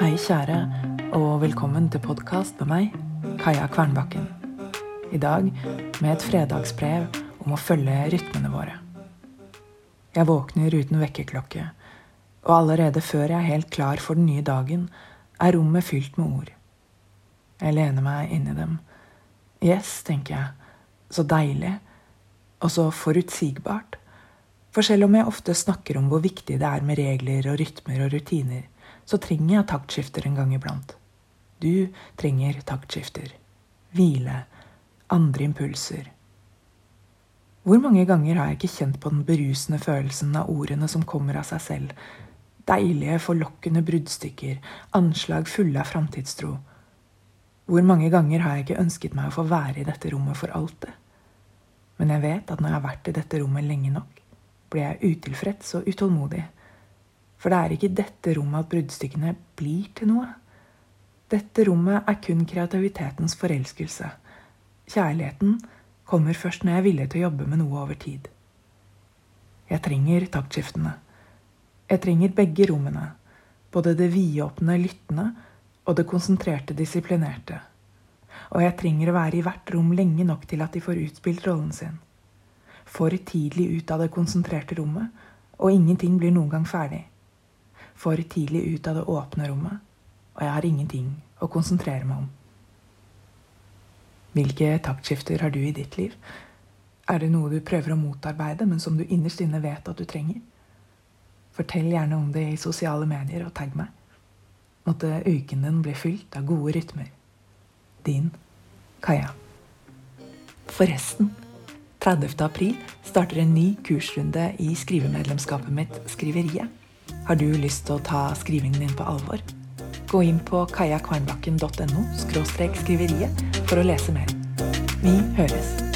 kjære, og velkommen til podkast med meg, Kaja Kvernbakken. I dag med et fredagsbrev om å følge rytmene våre. Jeg våkner uten vekkerklokke, og allerede før jeg er helt klar for den nye dagen, er rommet fylt med ord. Jeg lener meg inn i dem. Yes, tenker jeg. Så deilig. Og så forutsigbart. For selv om jeg ofte snakker om hvor viktig det er med regler og rytmer og rutiner, så trenger jeg taktskifter en gang iblant. Du trenger taktskifter. Hvile. Andre impulser. Hvor mange ganger har jeg ikke kjent på den berusende følelsen av ordene som kommer av seg selv? Deilige, forlokkende bruddstykker, anslag fulle av framtidstro. Hvor mange ganger har jeg ikke ønsket meg å få være i dette rommet for alltid? Men jeg vet at når jeg har vært i dette rommet lenge nok, blir jeg utilfreds og utålmodig. For det er ikke i dette rommet at bruddstykkene blir til noe. Dette rommet er kun kreativitetens forelskelse. Kjærligheten kommer først når jeg er villig til å jobbe med noe over tid. Jeg trenger taktskiftene. Jeg trenger begge rommene. Både det vidåpne, lyttende og det konsentrerte, disiplinerte. Og jeg trenger å være i hvert rom lenge nok til at de får utspilt rollen sin. For tidlig ut av det konsentrerte rommet, og ingenting blir noen gang ferdig for tidlig ut av det åpne rommet, og jeg har ingenting å konsentrere meg om. Hvilke taktskifter har du i ditt liv? Er det noe du prøver å motarbeide, men som du innerst inne vet at du trenger? Fortell gjerne om det i sosiale medier, og tagg meg. Måtte uken din bli fylt av gode rytmer. Din Kaja. Forresten, 30. april starter en ny kursrunde i skrivemedlemskapet mitt Skriveriet. Har du lyst til å ta skrivingen din på alvor? Gå inn på kajakvarnbakken.no skriveriet for å lese mer. Vi høres.